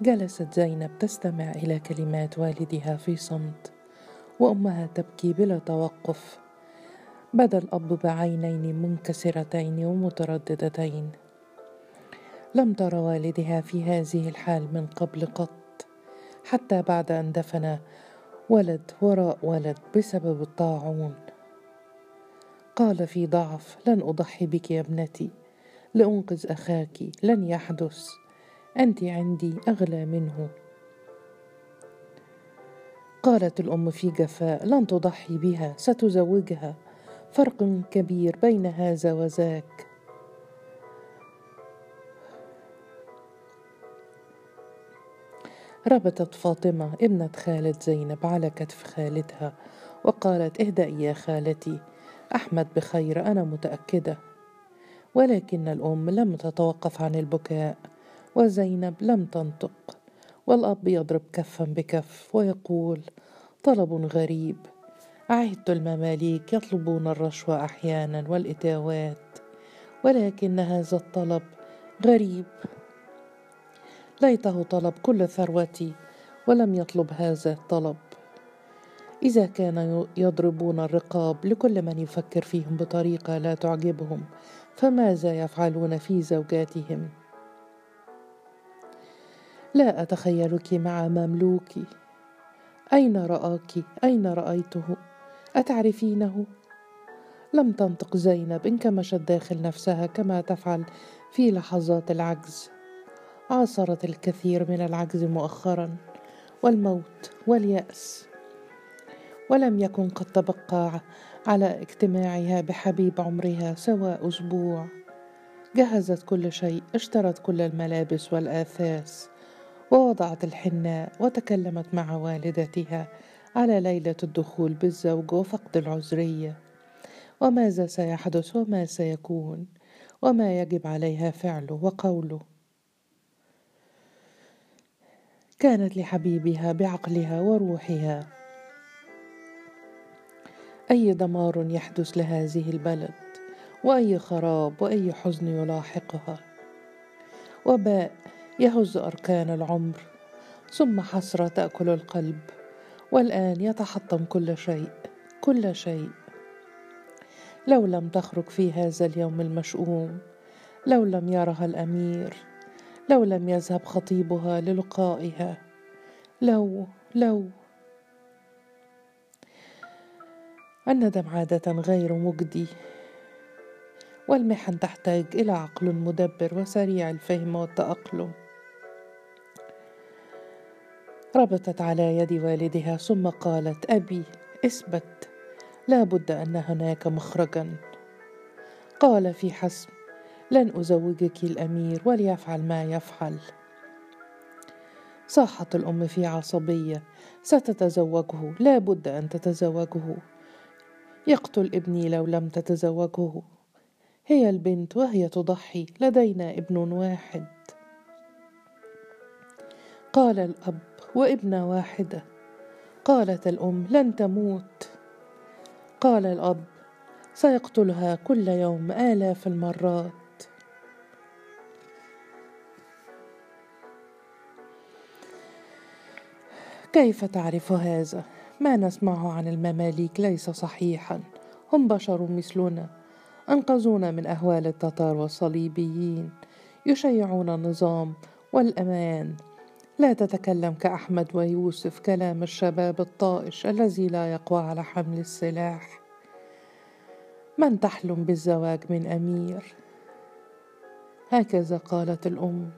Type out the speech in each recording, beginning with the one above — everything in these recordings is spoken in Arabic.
جلست زينب تستمع إلى كلمات والدها في صمت وأمها تبكي بلا توقف. بدا الأب بعينين منكسرتين ومترددتين. لم تر والدها في هذه الحال من قبل قط حتى بعد أن دفن ولد وراء ولد بسبب الطاعون. قال في ضعف لن أضحي بك يا ابنتي لأنقذ أخاك لن يحدث. أنت عندي أغلى منه. قالت الأم في جفاء لن تضحي بها ستزوجها. فرق كبير بين هذا وذاك. ربطت فاطمة ابنة خالد زينب على كتف خالتها وقالت اهدئي يا خالتي أحمد بخير أنا متأكدة. ولكن الأم لم تتوقف عن البكاء. وزينب لم تنطق والأب يضرب كفا بكف ويقول طلب غريب عهدت المماليك يطلبون الرشوة أحيانا والإتاوات ولكن هذا الطلب غريب. ليته طلب كل ثروتي ولم يطلب هذا الطلب. إذا كان يضربون الرقاب لكل من يفكر فيهم بطريقة لا تعجبهم فماذا يفعلون في زوجاتهم؟ لا أتخيلك مع مملوكي. أين رآك؟ أين رأيته؟ أتعرفينه؟ لم تنطق زينب انكمشت داخل نفسها كما تفعل في لحظات العجز. عاصرت الكثير من العجز مؤخرا والموت واليأس. ولم يكن قد تبقى على اجتماعها بحبيب عمرها سوى أسبوع. جهزت كل شيء اشترت كل الملابس والآثاث. ووضعت الحناء وتكلمت مع والدتها على ليلة الدخول بالزوج وفقد العذرية. وماذا سيحدث وما سيكون؟ وما يجب عليها فعله وقوله. كانت لحبيبها بعقلها وروحها. أي دمار يحدث لهذه البلد؟ وأي خراب وأي حزن يلاحقها؟ وباء يهز أركان العمر ثم حسرة تأكل القلب والآن يتحطم كل شيء كل شيء. لو لم تخرج في هذا اليوم المشؤوم لو لم يرها الأمير لو لم يذهب خطيبها للقائها لو لو. الندم عادة غير مجدي والمحن تحتاج إلى عقل مدبر وسريع الفهم والتأقلم. ربطت على يد والدها ثم قالت أبي إثبت. لا بد أن هناك مخرجا. قال في حسم لن أزوجك الأمير وليفعل ما يفعل. صاحت الأم في عصبية ستتزوجه لا بد أن تتزوجه. يقتل ابني لو لم تتزوجه. هي البنت وهي تضحي لدينا ابن واحد. قال الأب وابنة واحدة قالت الأم لن تموت. قال الأب سيقتلها كل يوم آلاف المرات. كيف تعرف هذا؟ ما نسمعه عن المماليك ليس صحيحا. هم بشر مثلنا أنقذونا من أهوال التتار والصليبيين يشيعون النظام والأمان. لا تتكلم كأحمد ويوسف كلام الشباب الطائش الذي لا يقوى على حمل السلاح. من تحلم بالزواج من أمير؟ هكذا قالت الأم.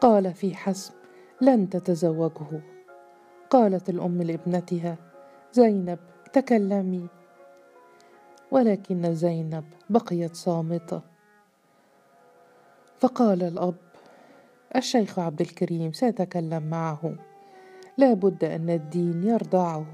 قال في حسب لن تتزوجه. قالت الأم لابنتها زينب تكلمي. ولكن زينب بقيت صامتة. فقال الأب الشيخ عبد الكريم سيتكلم معه. لا بد أن الدين يرضعه.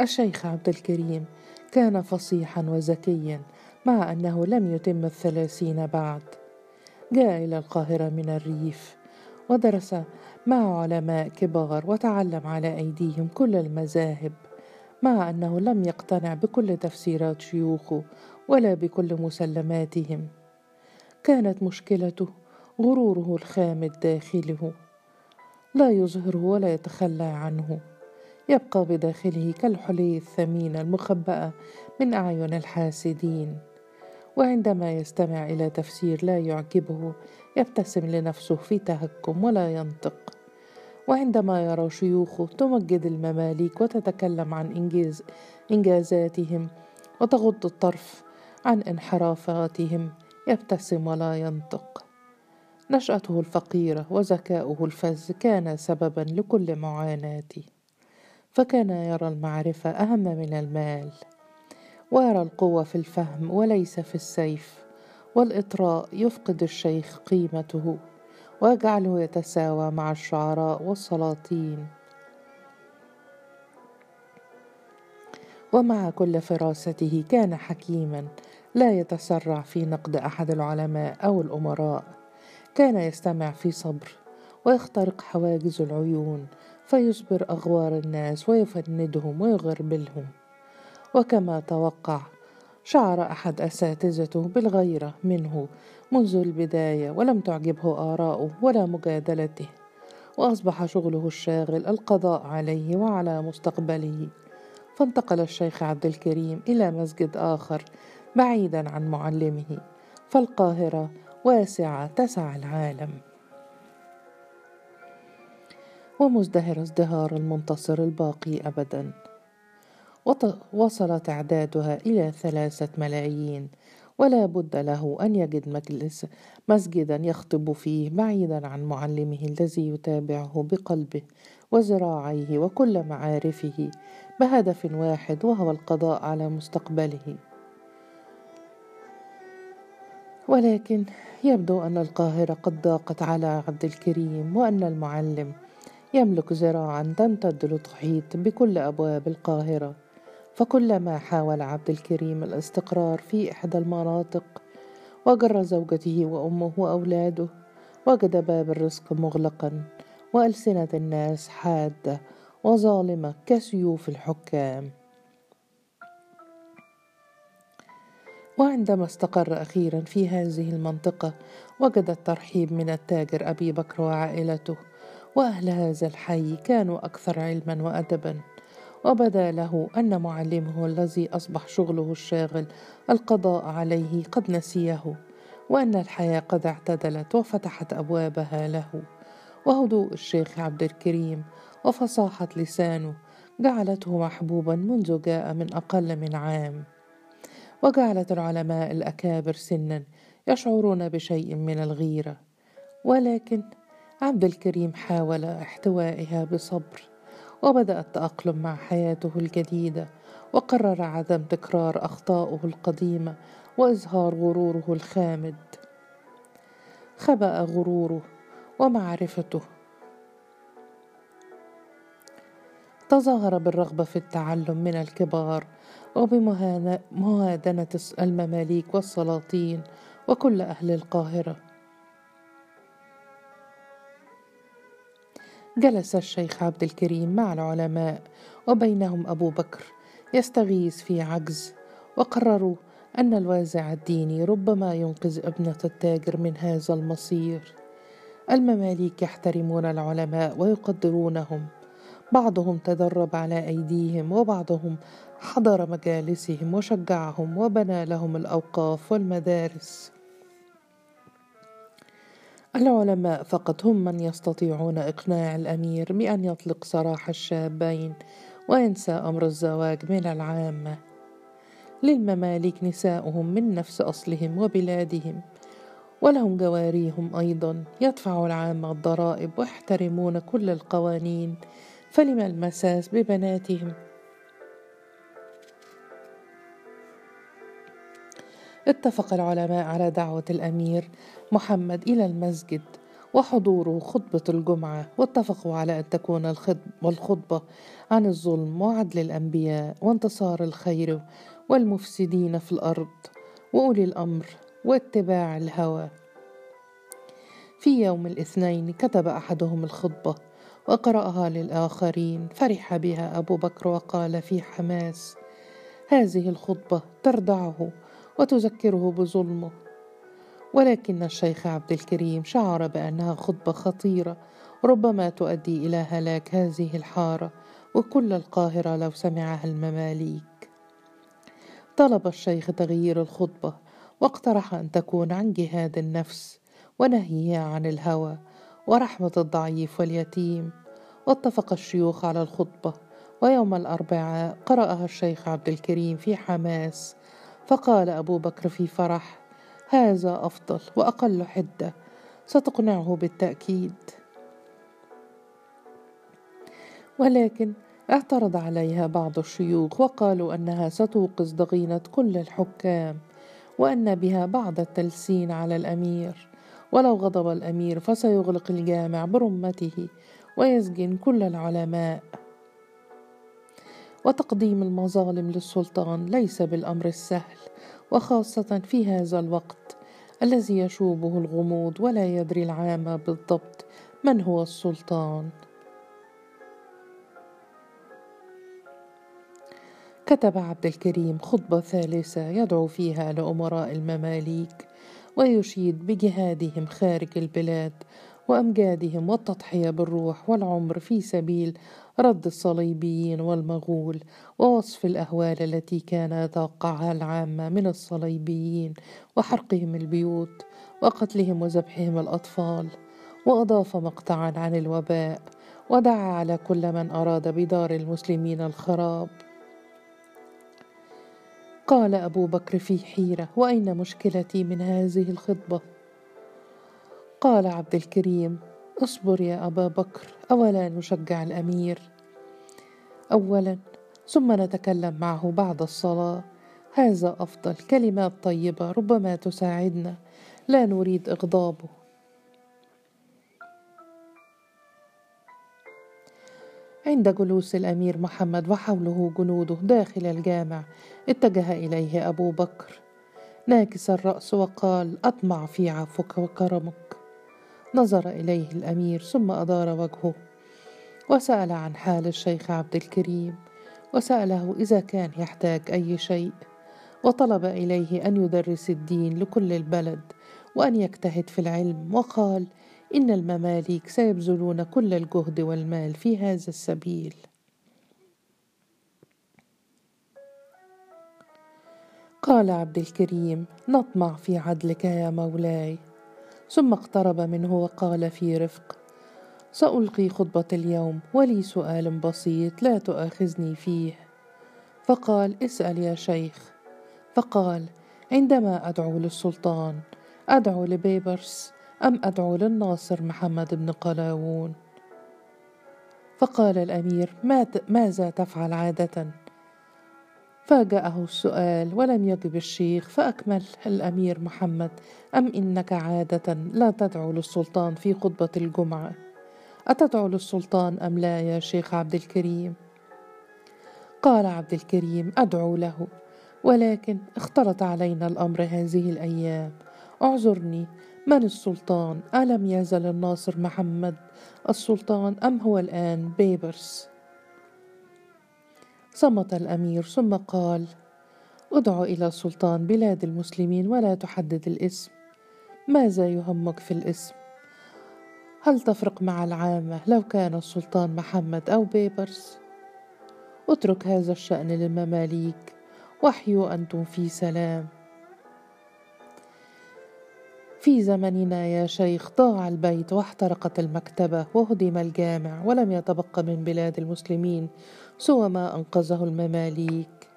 الشيخ عبد الكريم كان فصيحا وذكيا مع أنه لم يتم الثلاثين بعد. جاء إلى القاهرة من الريف ودرس مع علماء كبار وتعلم على أيديهم كل المذاهب. مع أنه لم يقتنع بكل تفسيرات شيوخه ولا بكل مسلماتهم. كانت مشكلته غروره الخامد داخله لا يظهره ولا يتخلى عنه. يبقى بداخله كالحلي الثمينة المخبأة من أعين الحاسدين. وعندما يستمع إلى تفسير لا يعجبه يبتسم لنفسه في تهكم ولا ينطق. وعندما يرى شيوخه تمجد المماليك وتتكلم عن إنجاز إنجازاتهم وتغض الطرف عن انحرافاتهم يبتسم ولا ينطق. نشأته الفقيرة وذكاؤه الفز كان سببا لكل معاناته فكان يرى المعرفة أهم من المال. ويرى القوة في الفهم وليس في السيف والإطراء يفقد الشيخ قيمته. ويجعله يتساوى مع الشعراء والسلاطين. ومع كل فراسته كان حكيما لا يتسرع في نقد أحد العلماء أو الأمراء. كان يستمع في صبر ويخترق حواجز العيون فيصبر أغوار الناس ويفندهم ويغربلهم. وكما توقع شعر أحد أساتذته بالغيره منه منذ البداية ولم تعجبه آراؤه ولا مجادلته وأصبح شغله الشاغل القضاء عليه وعلى مستقبله. فانتقل الشيخ عبد الكريم إلى مسجد آخر بعيدا عن معلمه فالقاهرة واسعة تسع العالم. ومزدهر ازدهار المنتصر الباقي ابدا. وصل تعدادها إلى ثلاثة ملايين. ولا بد له أن يجد مجلس مسجدا يخطب فيه بعيدا عن معلمه الذي يتابعه بقلبه وذراعيه وكل معارفه بهدف واحد وهو القضاء على مستقبله. ولكن يبدو أن القاهرة قد ضاقت على عبد الكريم وأن المعلم يملك ذراعا تمتد لتحيط بكل أبواب القاهرة. فكلما حاول عبد الكريم الاستقرار في إحدى المناطق وجر زوجته وأمه وأولاده وجد باب الرزق مغلقا وألسنة الناس حادة وظالمة كسيوف الحكام. وعندما استقر أخيرا في هذه المنطقة وجد الترحيب من التاجر أبي بكر وعائلته وأهل هذا الحي كانوا أكثر علما وأدبا. وبدأ له أن معلمه الذي أصبح شغله الشاغل القضاء عليه قد نسيه وأن الحياة قد اعتدلت وفتحت أبوابها له. وهدوء الشيخ عبد الكريم وفصاحة لسانه جعلته محبوبا منذ جاء من أقل من عام. وجعلت العلماء الأكابر سنا يشعرون بشيء من الغيرة. ولكن عبد الكريم حاول احتوائها بصبر. وبدأ التأقلم مع حياته الجديدة وقرر عدم تكرار أخطائه القديمة وإظهار غروره الخامد. خبأ غروره ومعرفته. تظاهر بالرغبة في التعلم من الكبار وبمهادنة المماليك والسلاطين وكل أهل القاهرة. جلس الشيخ عبد الكريم مع العلماء وبينهم أبو بكر يستغيث في عجز وقرروا أن الوازع الديني ربما ينقذ ابنة التاجر من هذا المصير. المماليك يحترمون العلماء ويقدرونهم. بعضهم تدرب على أيديهم وبعضهم حضر مجالسهم وشجعهم وبنى لهم الأوقاف والمدارس. العلماء فقط هم من يستطيعون إقناع الأمير بأن يطلق سراح الشابين وينسى أمر الزواج من العامة للمماليك نساؤهم من نفس أصلهم وبلادهم ولهم جواريهم أيضا. يدفع العامة الضرائب ويحترمون كل القوانين فلم المساس ببناتهم؟ اتفق العلماء على دعوة الأمير محمد إلى المسجد وحضوره خطبة الجمعة واتفقوا على أن تكون الخطبة عن الظلم وعدل الأنبياء وانتصار الخير والمفسدين في الأرض وأولي الأمر واتباع الهوى. في يوم الاثنين كتب أحدهم الخطبة وقرأها للآخرين فرح بها أبو بكر وقال في حماس هذه الخطبة تردعه وتذكره بظلمه. ولكن الشيخ عبد الكريم شعر بأنها خطبة خطيرة ربما تؤدي إلى هلاك هذه الحارة وكل القاهرة لو سمعها المماليك. طلب الشيخ تغيير الخطبة واقترح أن تكون عن جهاد النفس ونهيها عن الهوى ورحمة الضعيف واليتيم. واتفق الشيوخ على الخطبة ويوم الأربعاء قرأها الشيخ عبد الكريم في حماس فقال أبو بكر في فرح هذا أفضل وأقل حدة ستقنعه بالتأكيد. ولكن اعترض عليها بعض الشيوخ وقالوا أنها ستوقظ ضغينة كل الحكام وأن بها بعض التلسين على الأمير. ولو غضب الأمير فسيغلق الجامع برمته ويسجن كل العلماء. وتقديم المظالم للسلطان ليس بالأمر السهل وخاصة في هذا الوقت الذي يشوبه الغموض ولا يدري العامة بالضبط من هو السلطان. كتب عبد الكريم خطبة ثالثة يدعو فيها لأمراء المماليك ويشيد بجهادهم خارج البلاد وأمجادهم والتضحية بالروح والعمر في سبيل رد الصليبيين والمغول ووصف الأهوال التي كان يتوقعها العامة من الصليبيين وحرقهم البيوت وقتلهم وذبحهم الأطفال وأضاف مقطعا عن الوباء ودعا على كل من أراد بدار المسلمين الخراب. قال أبو بكر في حيرة وأين مشكلتي من هذه الخطبة؟ قال عبد الكريم اصبر يا أبا بكر أولا نشجع الأمير. أولا ثم نتكلم معه بعد الصلاة. هذا أفضل كلمات طيبة ربما تساعدنا. لا نريد إغضابه. عند جلوس الأمير محمد وحوله جنوده داخل الجامع اتجه إليه أبو بكر. ناكس الرأس وقال أطمع في عفوك وكرمك. نظر إليه الأمير ثم أدار وجهه وسأل عن حال الشيخ عبد الكريم وسأله إذا كان يحتاج أي شيء وطلب إليه أن يدرس الدين لكل البلد وأن يجتهد في العلم وقال إن المماليك سيبذلون كل الجهد والمال في هذا السبيل قال عبد الكريم نطمع في عدلك يا مولاي ثم اقترب منه وقال في رفق سألقي خطبة اليوم ولي سؤال بسيط لا تؤاخذني فيه. فقال اسأل يا شيخ. فقال عندما أدعو للسلطان أدعو لبيبرس أم أدعو للناصر محمد بن قلاوون؟ فقال الأمير ماذا تفعل عادة؟ فاجأه السؤال ولم يجب الشيخ فأكمل الأمير محمد أم إنك عادة لا تدعو للسلطان في خطبة الجمعة؟ أتدعو للسلطان أم لا يا شيخ عبد الكريم؟ قال عبد الكريم أدعو له ولكن اختلط علينا الأمر هذه الأيام. اعذرني من السلطان؟ ألم يزل الناصر محمد؟ السلطان أم هو الآن؟ بيبرس. صمت الأمير ثم قال ادع إلى سلطان بلاد المسلمين ولا تحدد الاسم. ماذا يهمك في الاسم؟ هل تفرق مع العامة لو كان السلطان محمد أو بيبرس؟ اترك هذا الشأن للمماليك. وحيوا أنتم في سلام. في زمننا يا شيخ ضاع البيت واحترقت المكتبة وهدم الجامع ولم يتبق من بلاد المسلمين. سوى ما أنقذه المماليك.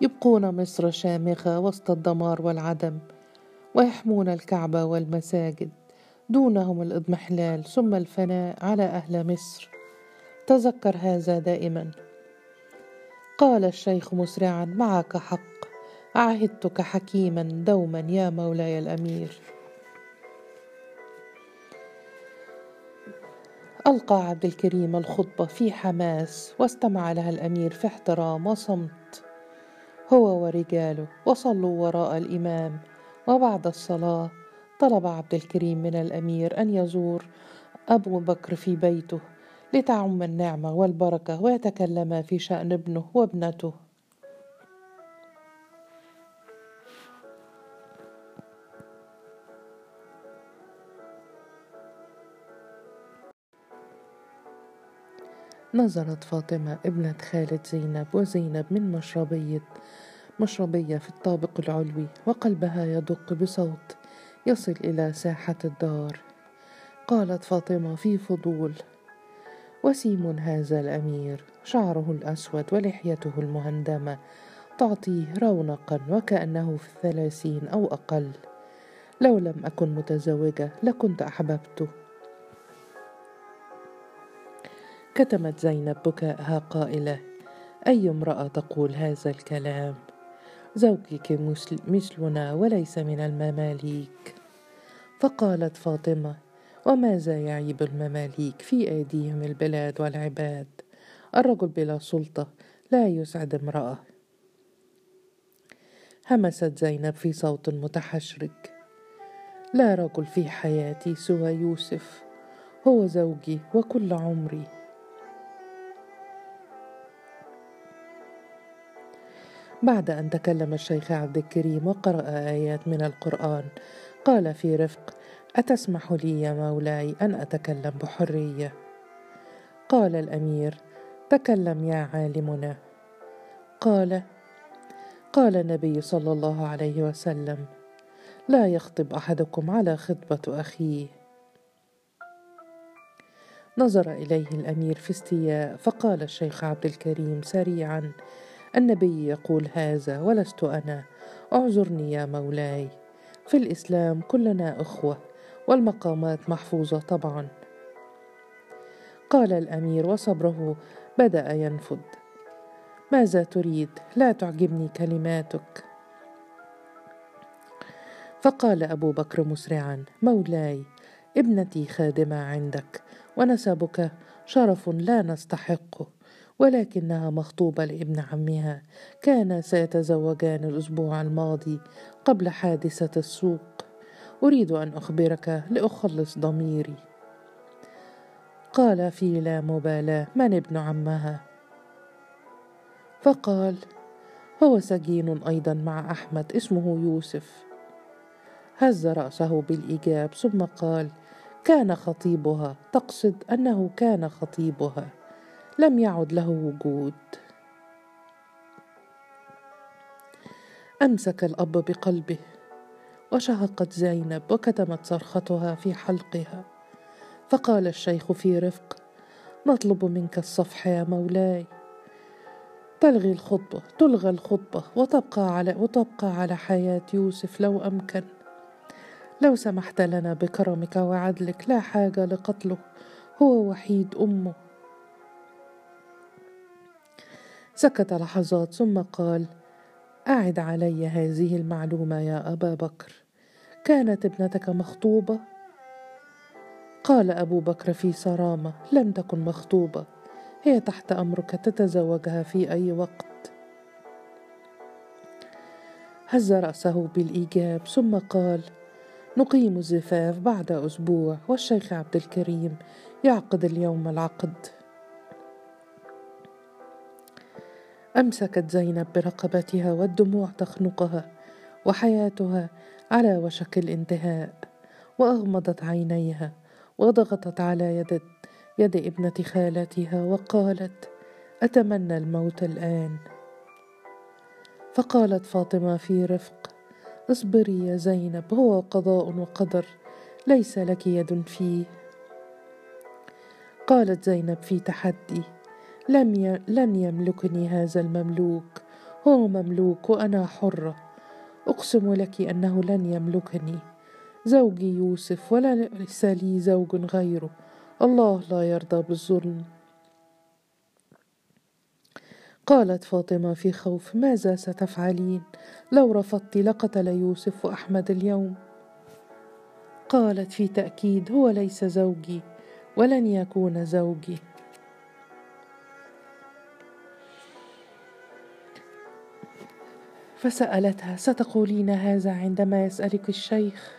يبقون مصر شامخة وسط الدمار والعدم ويحمون الكعبة والمساجد دونهم الإضمحلال. ثم الفناء على أهل مصر. تذكر هذا دائما. قال الشيخ مسرعا معك حق. عهدتك حكيما دوما يا مولاي الأمير. ألقى عبد الكريم الخطبة في حماس واستمع لها الأمير في احترام وصمت. هو ورجاله وصلوا وراء الإمام وبعد الصلاة طلب عبد الكريم من الأمير أن يزور أبو بكر في بيته لتعم النعمة والبركة ويتكلما في شأن ابنه وابنته. نظرت فاطمة ابنة خالد زينب وزينب من مشربية مشربية في الطابق العلوي وقلبها يدق بصوت يصل إلى ساحة الدار. قالت فاطمة في فضول وسيم هذا الأمير شعره الأسود ولحيته المهندمة تعطيه رونقا وكأنه في الثلاثين أو أقل. لو لم أكن متزوجة لكنت أحببته. كتمت زينب بكاءها قائلة أي امرأة تقول هذا الكلام؟ زوجك مثلنا وليس من المماليك. فقالت فاطمة وماذا يعيب المماليك في أيديهم البلاد والعباد؟ الرجل بلا سلطة لا يسعد امرأة. همست زينب في صوت متحشرج لا رجل في حياتي سوى يوسف هو زوجي وكل عمري. بعد أن تكلم الشيخ عبد الكريم وقرأ آيات من القرآن قال في رفق أتسمح لي يا مولاي أن أتكلم بحرية؟ قال الأمير تكلم يا عالمنا. قال قال النبي صلى الله عليه وسلم لا يخطب أحدكم على خطبة أخيه. نظر إليه الأمير في استياء فقال الشيخ عبد الكريم سريعا النبي يقول هذا ولست أنا. اعذرني يا مولاي. في الإسلام كلنا إخوة والمقامات محفوظة طبعا. قال الأمير وصبره بدأ ينفد ماذا تريد؟ لا تعجبني كلماتك. فقال أبو بكر مسرعا مولاي ابنتي خادمة عندك ونسبك شرف لا نستحقه. ولكنها مخطوبة لابن عمها. كان سيتزوجان الأسبوع الماضي قبل حادثة السوق. أريد أن أخبرك لأخلص ضميري. قال في لا مبالاة من ابن عمها؟ فقال هو سجين أيضا مع أحمد اسمه يوسف. هز رأسه بالإيجاب ثم قال كان خطيبها تقصد أنه كان خطيبها. لم يعد له وجود. أمسك الأب بقلبه وشهقت زينب وكتمت صرختها في حلقها. فقال الشيخ في رفق نطلب منك الصفح يا مولاي. تلغي الخطبة تلغى الخطبة وتبقى على وتبقى على حياة يوسف لو أمكن. لو سمحت لنا بكرمك وعدلك لا حاجة لقتله. هو وحيد أمه. سكت لحظات ثم قال أعد علي هذه المعلومة يا أبا بكر. كانت ابنتك مخطوبة؟ قال أبو بكر في صرامة لم تكن مخطوبة. هي تحت أمرك تتزوجها في أي وقت. هز رأسه بالإيجاب ثم قال نقيم الزفاف بعد أسبوع والشيخ عبد الكريم يعقد اليوم العقد. أمسكت زينب برقبتها والدموع تخنقها وحياتها على وشك الانتهاء وأغمضت عينيها وضغطت على يد يد ابنة خالتها وقالت أتمنى الموت الآن. فقالت فاطمة في رفق اصبري يا زينب هو قضاء وقدر ليس لك يد فيه. قالت زينب في تحدي لم. لن يملكني هذا المملوك. هو مملوك وأنا حرة أقسم لك أنه لن يملكني. زوجي يوسف وليس لي زوج غيره. الله لا يرضى بالظلم. قالت فاطمة في خوف ماذا ستفعلين؟ لو رفضت لقتل يوسف وأحمد اليوم. قالت في تأكيد هو ليس زوجي ولن يكون زوجي. فسألتها ستقولين هذا عندما يسألك الشيخ؟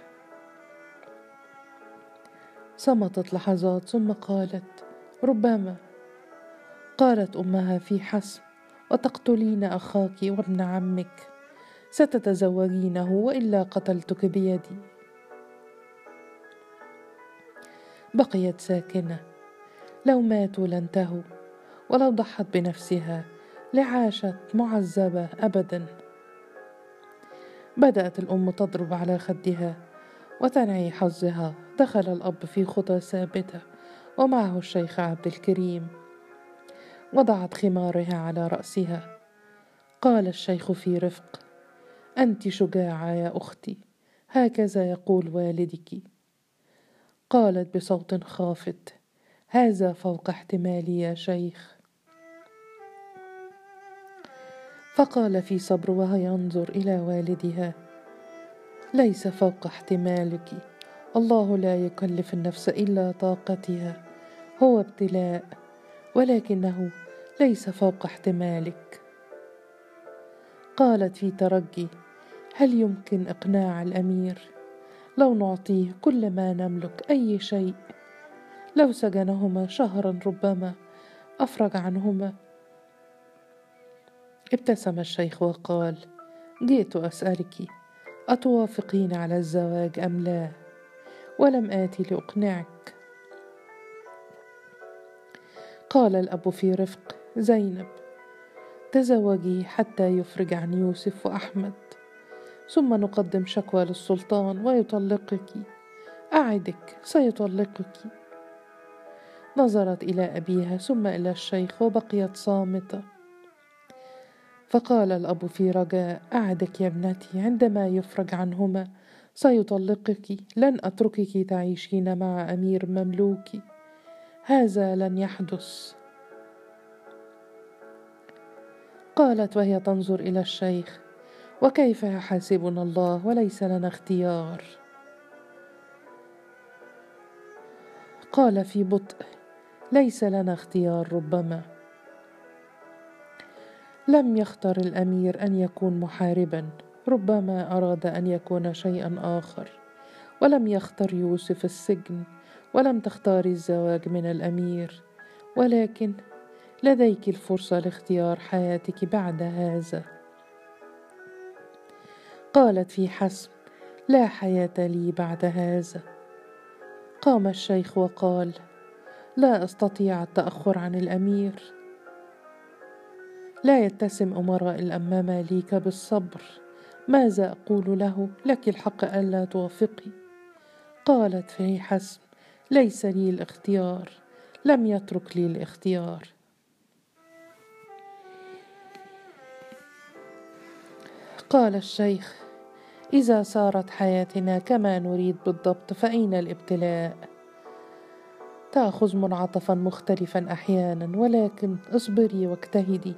صمتت لحظات ثم قالت ربما. قالت أمها في حسم وتقتلين أخاك وابن عمك ستتزوجينه وإلا قتلتك بيدي. بقيت ساكنة لو ماتوا لانتهوا ولو ضحت بنفسها لعاشت معذبة ابدا. بدأت الأم تضرب على خدها وتنعي حظها دخل الأب في خطى ثابتة ومعه الشيخ عبد الكريم. وضعت خمارها على رأسها. قال الشيخ في رفق أنت شجاعة يا أختي هكذا يقول والدك. قالت بصوت خافت هذا فوق احتمالي يا شيخ. فقال في صبر وهو ينظر إلى والدها. ليس فوق احتمالك. الله لا يكلف النفس إلا طاقتها. هو ابتلاء ولكنه ليس فوق احتمالك. قالت في ترجي هل يمكن إقناع الأمير؟ لو نعطيه كل ما نملك أي شيء. لو سجنهما شهرا ربما افرج عنهما. ابتسم الشيخ وقال جئت أسألك أتوافقين على الزواج أم لا؟ ولم آتي لأقنعك. قال الأب في رفق زينب تزوجي حتى يفرج عن يوسف وأحمد ثم نقدم شكوى للسلطان ويطلقك. أعدك سيطلقك. نظرت إلى أبيها ثم إلى الشيخ وبقيت صامتة. فقال الأب في رجاء أعدك يا ابنتي عندما يفرج عنهما سيطلقك لن أتركك تعيشين مع أمير مملوكي هذا لن يحدث. قالت وهي تنظر إلى الشيخ وكيف يحاسبنا الله وليس لنا اختيار؟ قال في بطء ليس لنا اختيار ربما. لم يختر الأمير أن يكون محاربا ربما أراد أن يكون شيئا آخر. ولم يختر يوسف السجن ولم تختاري الزواج من الأمير. ولكن لديك الفرصة لاختيار حياتك بعد هذا. قالت في حسم لا حياة لي بعد هذا. قام الشيخ وقال لا أستطيع التأخر عن الأمير. لا يتسم امراء الاماماليك بالصبر. ماذا أقول له؟ لك الحق ألا توافقي. قالت في حسم ليس لي الاختيار. لم يترك لي الاختيار. قال الشيخ إذا صارت حياتنا كما نريد بالضبط فأين الابتلاء؟ تأخذ منعطفا مختلفا أحيانا ولكن اصبري واجتهدي.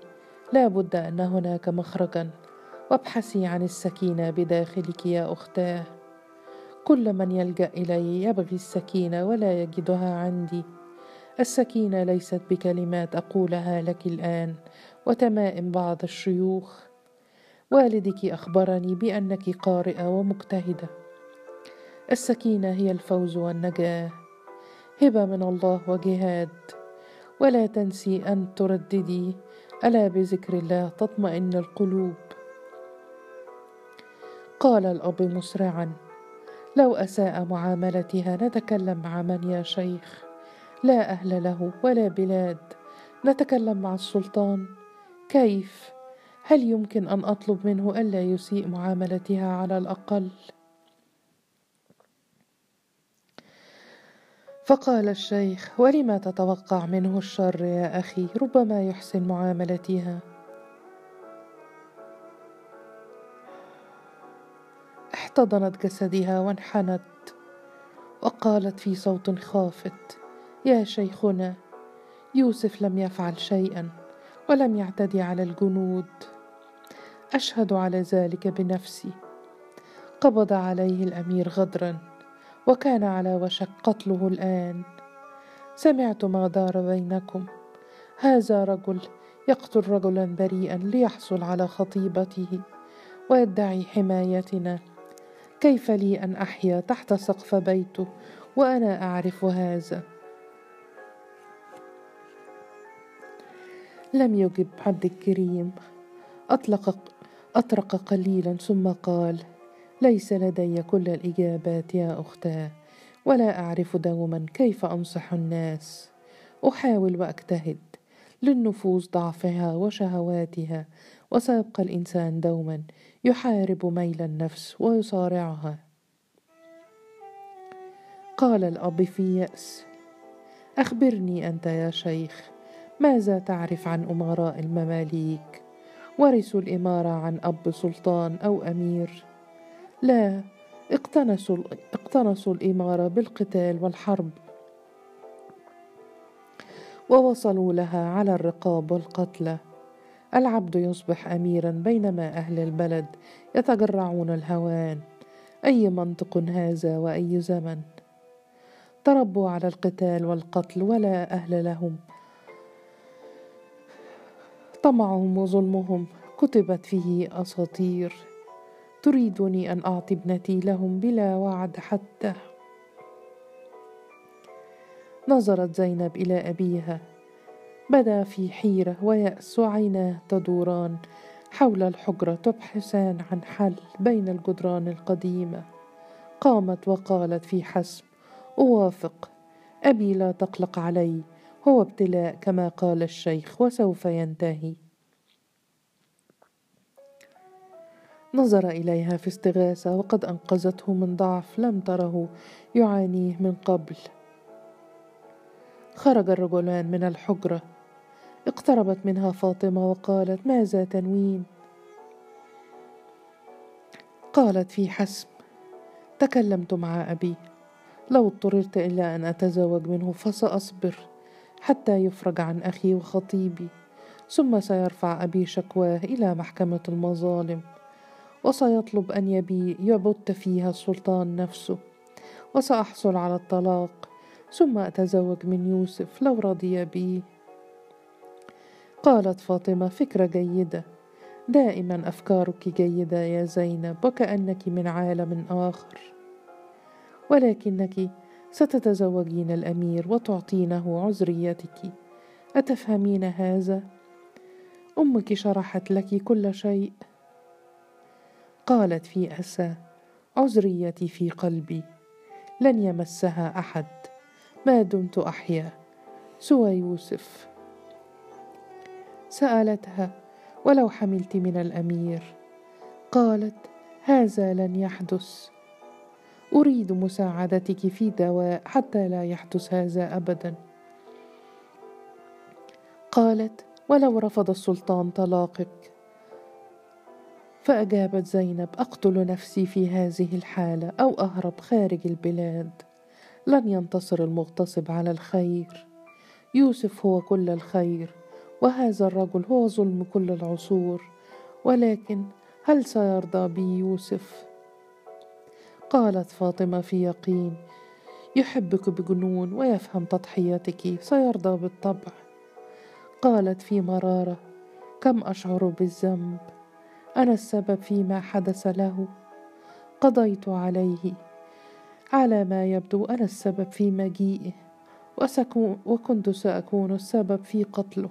لا بد أن هناك مخرجا. وابحثي عن السكينة بداخلك يا أختاه. كل من يلجأ إلي يبغي السكينة ولا يجدها عندي. السكينة ليست بكلمات أقولها لك الآن وتمائم بعض الشيوخ. والدك أخبرني بأنك قارئة ومجتهدة. السكينة هي الفوز والنجاة. هبة من الله وجهاد. ولا تنسي أن ترددي. ألا بذكر الله تطمئن القلوب؟ قال الأب مسرعا لو أساء معاملتها نتكلم مع من يا شيخ؟ لا أهل له ولا بلاد. نتكلم مع السلطان. كيف؟ هل يمكن أن أطلب منه ألا يسيء معاملتها على الأقل؟ فقال الشيخ ولما تتوقع منه الشر يا أخي؟ ربما يحسن معاملتها. احتضنت جسدها وانحنت وقالت في صوت خافت يا شيخنا يوسف لم يفعل شيئا ولم يعتدي على الجنود. أشهد على ذلك بنفسي. قبض عليه الأمير غدرا. وكان على وشك قتله الآن. سمعت ما دار بينكم. هذا رجل يقتل رجلا بريئا ليحصل على خطيبته ويدعي حمايتنا. كيف لي أن أحيا تحت سقف بيته وأنا أعرف هذا؟ لم يجب عبد الكريم. أطلق أطرق قليلا ثم قال ليس لدي كل الإجابات يا أختاه ولا أعرف دوما كيف أنصح الناس. أحاول وأجتهد للنفوس ضعفها وشهواتها وسيبقى الإنسان دوما يحارب ميل النفس ويصارعها. قال الأب في يأس أخبرني أنت يا شيخ ماذا تعرف عن أمراء المماليك؟ ورثوا الإمارة عن أب سلطان أو أمير. لا اقتنصوا, اقتنصوا الإمارة بالقتال والحرب. ووصلوا لها على الرقاب والقتلى العبد يصبح اميرا بينما أهل البلد يتجرعون الهوان. أي منطق هذا وأي زمن؟ تربوا على القتال والقتل ولا أهل لهم. طمعهم وظلمهم. كتبت فيه أساطير. تريدني أن أعطي ابنتي لهم بلا وعد حتى. نظرت زينب إلى أبيها. بدا في حيرة ويأس وعيناه تدوران حول الحجرة تبحثان عن حل بين الجدران القديمة. قامت وقالت في حسم أوافق. أبي لا تقلق علي. هو ابتلاء كما قال الشيخ وسوف ينتهي. نظر إليها في استغاثة وقد أنقذته من ضعف لم تره يعانيه من قبل. خرج الرجلان من الحجرة. اقتربت منها فاطمة وقالت ماذا تنوين؟ قالت في حسم. تكلمت مع أبي. لو اضطررت إلى أن أتزوج منه فسأصبر حتى يفرج عن أخي وخطيبي. ثم سيرفع أبي شكواه إلى محكمة المظالم. وسيطلب أن يبي يبت فيها السلطان نفسه وسأحصل على الطلاق ثم أتزوج من يوسف لو رضي بي. قالت فاطمة فكرة جيدة دائما أفكارك جيدة يا زينب وكأنك من عالم آخر. ولكنك ستتزوجين الأمير وتعطينه عذريتك. أتفهمين هذا؟ أمك شرحت لك كل شيء. قالت في اسى عذريتي في قلبي لن يمسها أحد ما دمت أحيا سوى يوسف. سألتها ولو حملت من الأمير؟ قالت هذا لن يحدث أريد مساعدتك في دواء حتى لا يحدث هذا ابدا. قالت ولو رفض السلطان طلاقك فأجابت زينب أقتل نفسي في هذه الحالة أو أهرب خارج البلاد. لن ينتصر المغتصب على الخير. يوسف هو كل الخير وهذا الرجل هو ظلم كل العصور. ولكن هل سيرضى بي يوسف؟ قالت فاطمة في يقين يحبك بجنون ويفهم تضحيتك سيرضى بالطبع. قالت في مرارة كم أشعر بالذنب؟ أنا السبب فيما حدث له. قضيت عليه. على ما يبدو أنا السبب في مجيئه وكنت سأكون السبب في قتله.